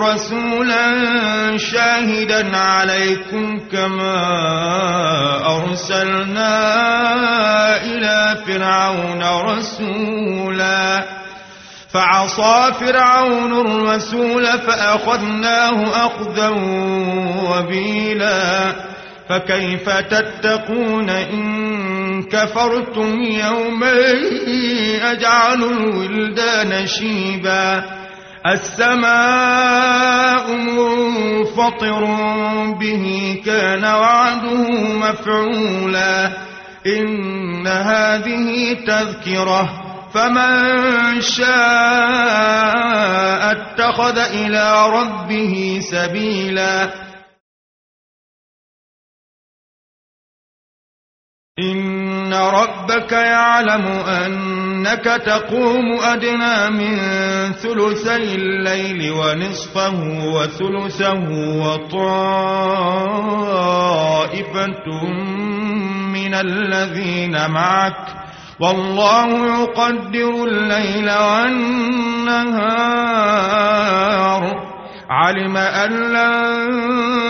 رسولا شاهدا عليكم كما أرسلنا إلى فرعون رسولا. فعصى فرعون الرسول فأخذناه أخذا وبيلا. فكيف تتقون إن كفرتم يوما أجعل الولدان شيبا. السماء منفطر به كان وعده مفعولا. إن هذه تذكرة. فمن شاء اتخذ إلى ربه سبيلا. إن ربك يعلم أنك تقوم أدنى من ثلثي الليل ونصفه وثلثه وطائفة من الذين معك والله يقدر الليل والنهار. علم أن لن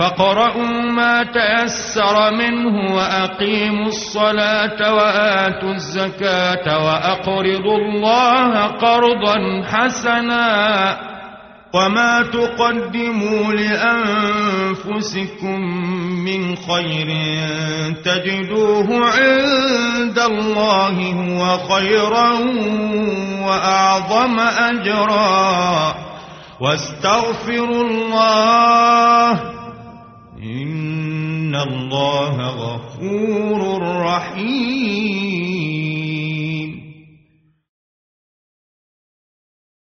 فقرأوا ما تيسر منه وأقيموا الصلاة وآتوا الزكاة وأقرضوا الله قرضا حسنا وما تقدموا لأنفسكم من خير تجدوه عند الله هو خيرا وأعظم أجرا واستغفروا الله إن الله غفور رحيم